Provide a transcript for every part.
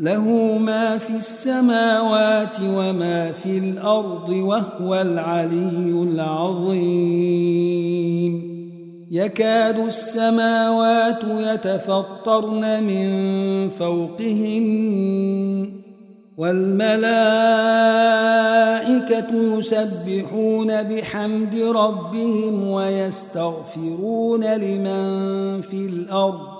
له ما في السماوات وما في الأرض وهو العلي العظيم. يكاد السماوات يتفطرن من فوقهن والملائكة يسبحون بحمد ربهم ويستغفرون لمن في الأرض.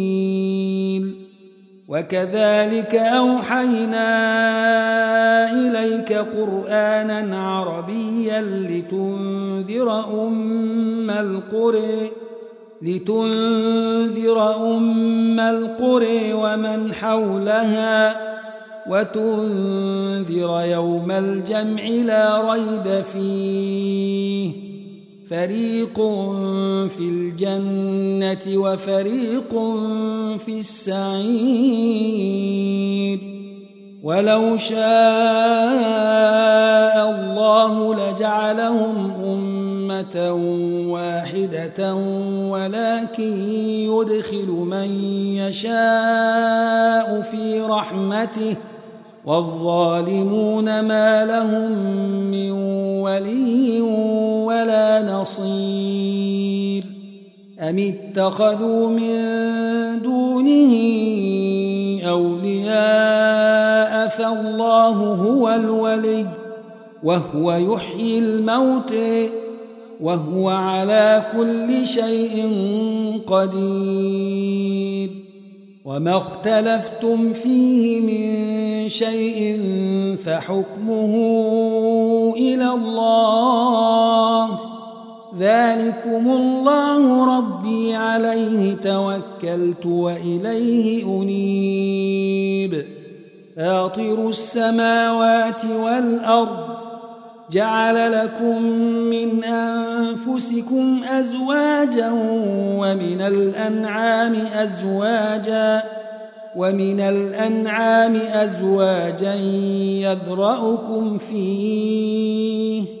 وكذلك أوحينا إليك قرآنا عربيا لتنذر أم القرى لتنذر أم القرى ومن حولها وتنذر يوم الجمع لا ريب فيه. فريق في الجنة وفريق في السعير ولو شاء الله لجعلهم أمة واحدة ولكن يدخل من يشاء في رحمته والظالمون ما لهم من ولي نصير أم اتخذوا من دونه أولياء فالله هو الولي وهو يحيي الموت وهو على كل شيء قدير وما اختلفتم فيه من شيء فحكمه إلى الله ذلكم الله ربي عليه توكلت وإليه أنيب. فاطر السماوات والأرض جعل لكم من أنفسكم أزواجا ومن الأنعام أزواجا ومن الأنعام أزواجا يذرأكم فيه.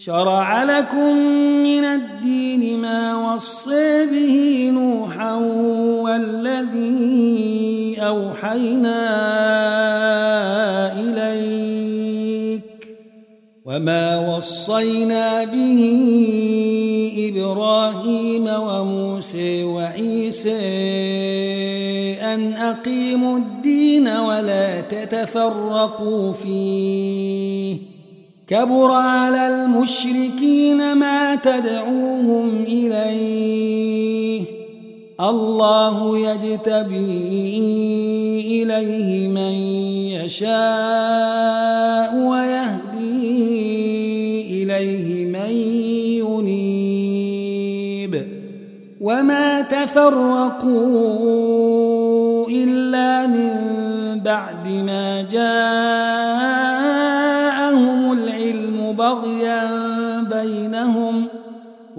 شرع لكم من الدين ما وصي به نوحا والذي أوحينا إليك وما وصينا به إبراهيم وموسى وعيسى أن أقيموا الدين ولا تتفرقوا فيه كبر على المشركين ما تدعوهم إليه. الله يجتبي إليه من يشاء ويهدي إليه من ينيب. وما تفرقوا إلا من بعد ما جاءهم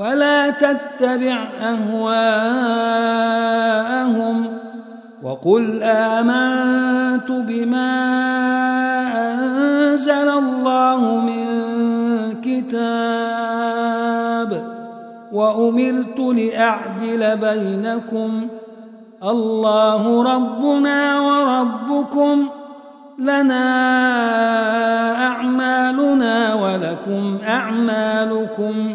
ولا تتبع أهواءهم وقل آمنت بما أنزل الله من كتاب وأمرت لأعدل بينكم الله ربنا وربكم لنا أعمالنا ولكم أعمالكم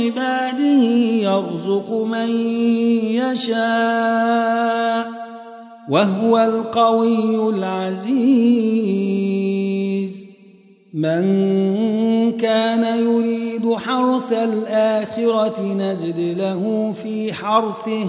بعباده يرزق من يشاء وهو القوي العزيز. من كان يريد حرث الآخرة نزد له في حرثه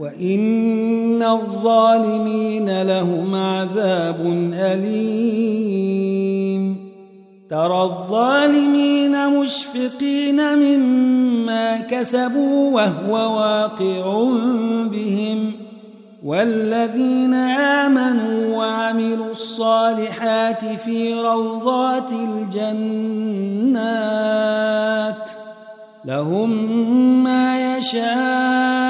وإن الظالمين لهم عذاب أليم ترى الظالمين مشفقين مما كسبوا وهو واقع بهم والذين آمنوا وعملوا الصالحات في روضات الجنات لهم ما يشاءون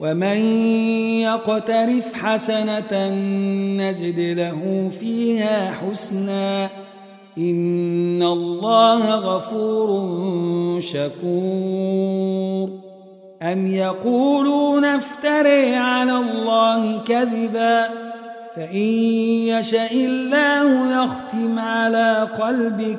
ومن يقترف حسنة نزد له فيها حسنا إن الله غفور شكور أم يقولون افتري على الله كذباً فإن يشاء الله يختم على قلبك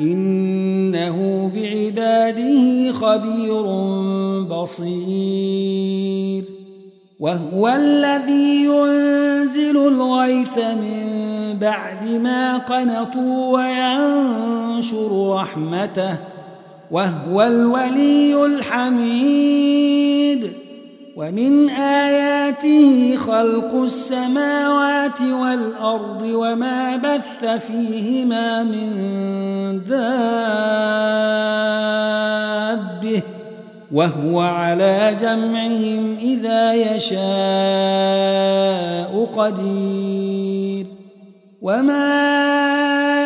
إنه بعباده خبير بصير. وهو الذي ينزل الغيث من بعد ما قنطوا وينشر رحمته. وهو الولي الحميد. ومن آياته خلق السماوات والأرض وما بث فيهما من دابة وهو على جمعهم إذا يشاء قدير. وما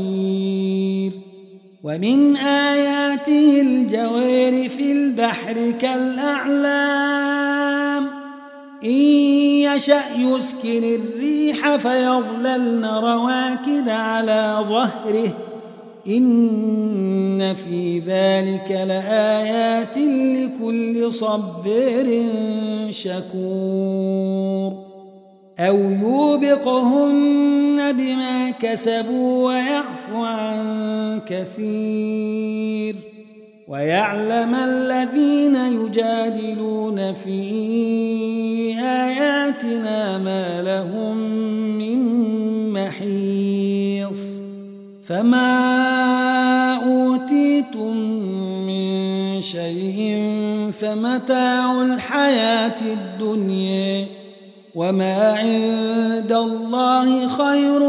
ومن آياته الجوير في البحر كالأعلام. إن يشأ يسكن الريح فيظللن رواكد على ظهره. إن في ذلك لآيات لكل صبر شكور. أو يوبقهن بما كسبوا ويعفو عن كثير ويعلم الذين يجادلون في آياتنا ما لهم من محيص فما أوتيتم من شيء فمتاع الحياة الدنيا وما عند الله خير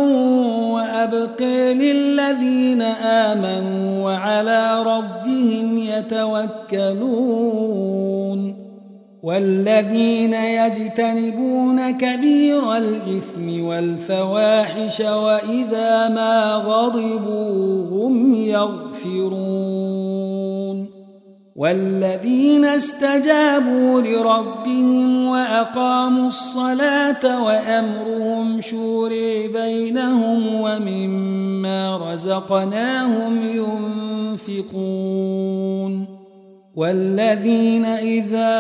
وأبقي للذين آمنوا وعلى ربهم يتوكلون والذين يجتنبون كبير الإثم والفواحش وإذا ما غضبوا هم يغفرون والذين استجابوا لربهم وأقاموا الصلاة وأمرهم شوري بينهم ومما رزقناهم ينفقون والذين إذا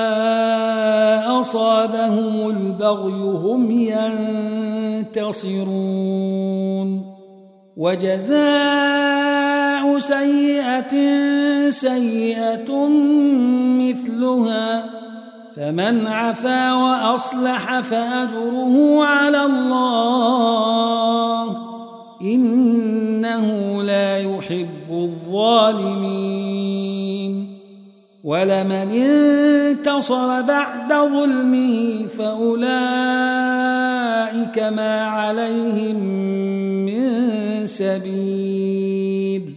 أصابهم البغي هم ينتصرون وجزاء سيئة سيئة مثلها فمن عفا وأصلح فأجره على الله إنه لا يحب الظالمين. ولمن انتصر بعد ظلمه فأولئك ما عليهم من سبيل.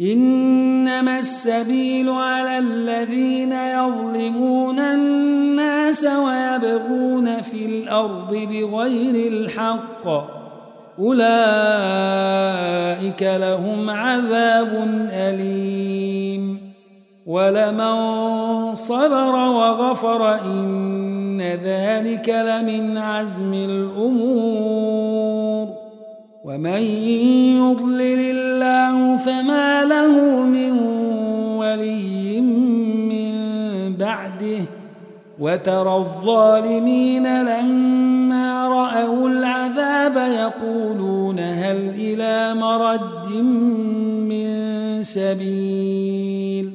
إنما السبيل على الذين يظلمون الناس ويبغون في الأرض بغير الحق. أولئك لهم عذاب أليم. ولمن صبر وغفر إن ذلك لمن عزم الأمور. ومن يضلل الله فما له من ولي من بعده وترى الظالمين لما رأوا العذاب يقولون هل إلى مرد من سبيل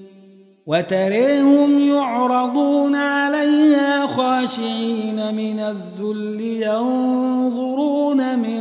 وتريهم يعرضون عليها خاشعين من الذل ينظرون من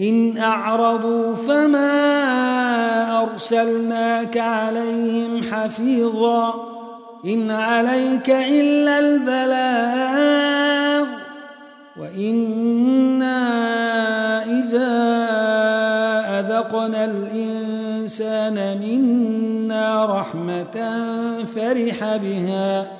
فإن أعرضوا فما أرسلناك عليهم حفيظا إن عليك إلا البلاغ وإنا إذا أذقنا الإنسان منا رحمة فرح بها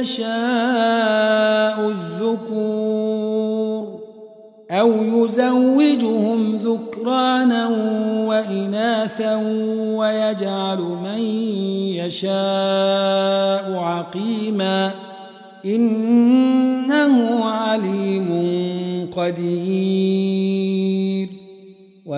يشاء الذكور أو يزوجهم ذكرانا وإناثا ويجعل من يشاء عقيما إنه عليم قدير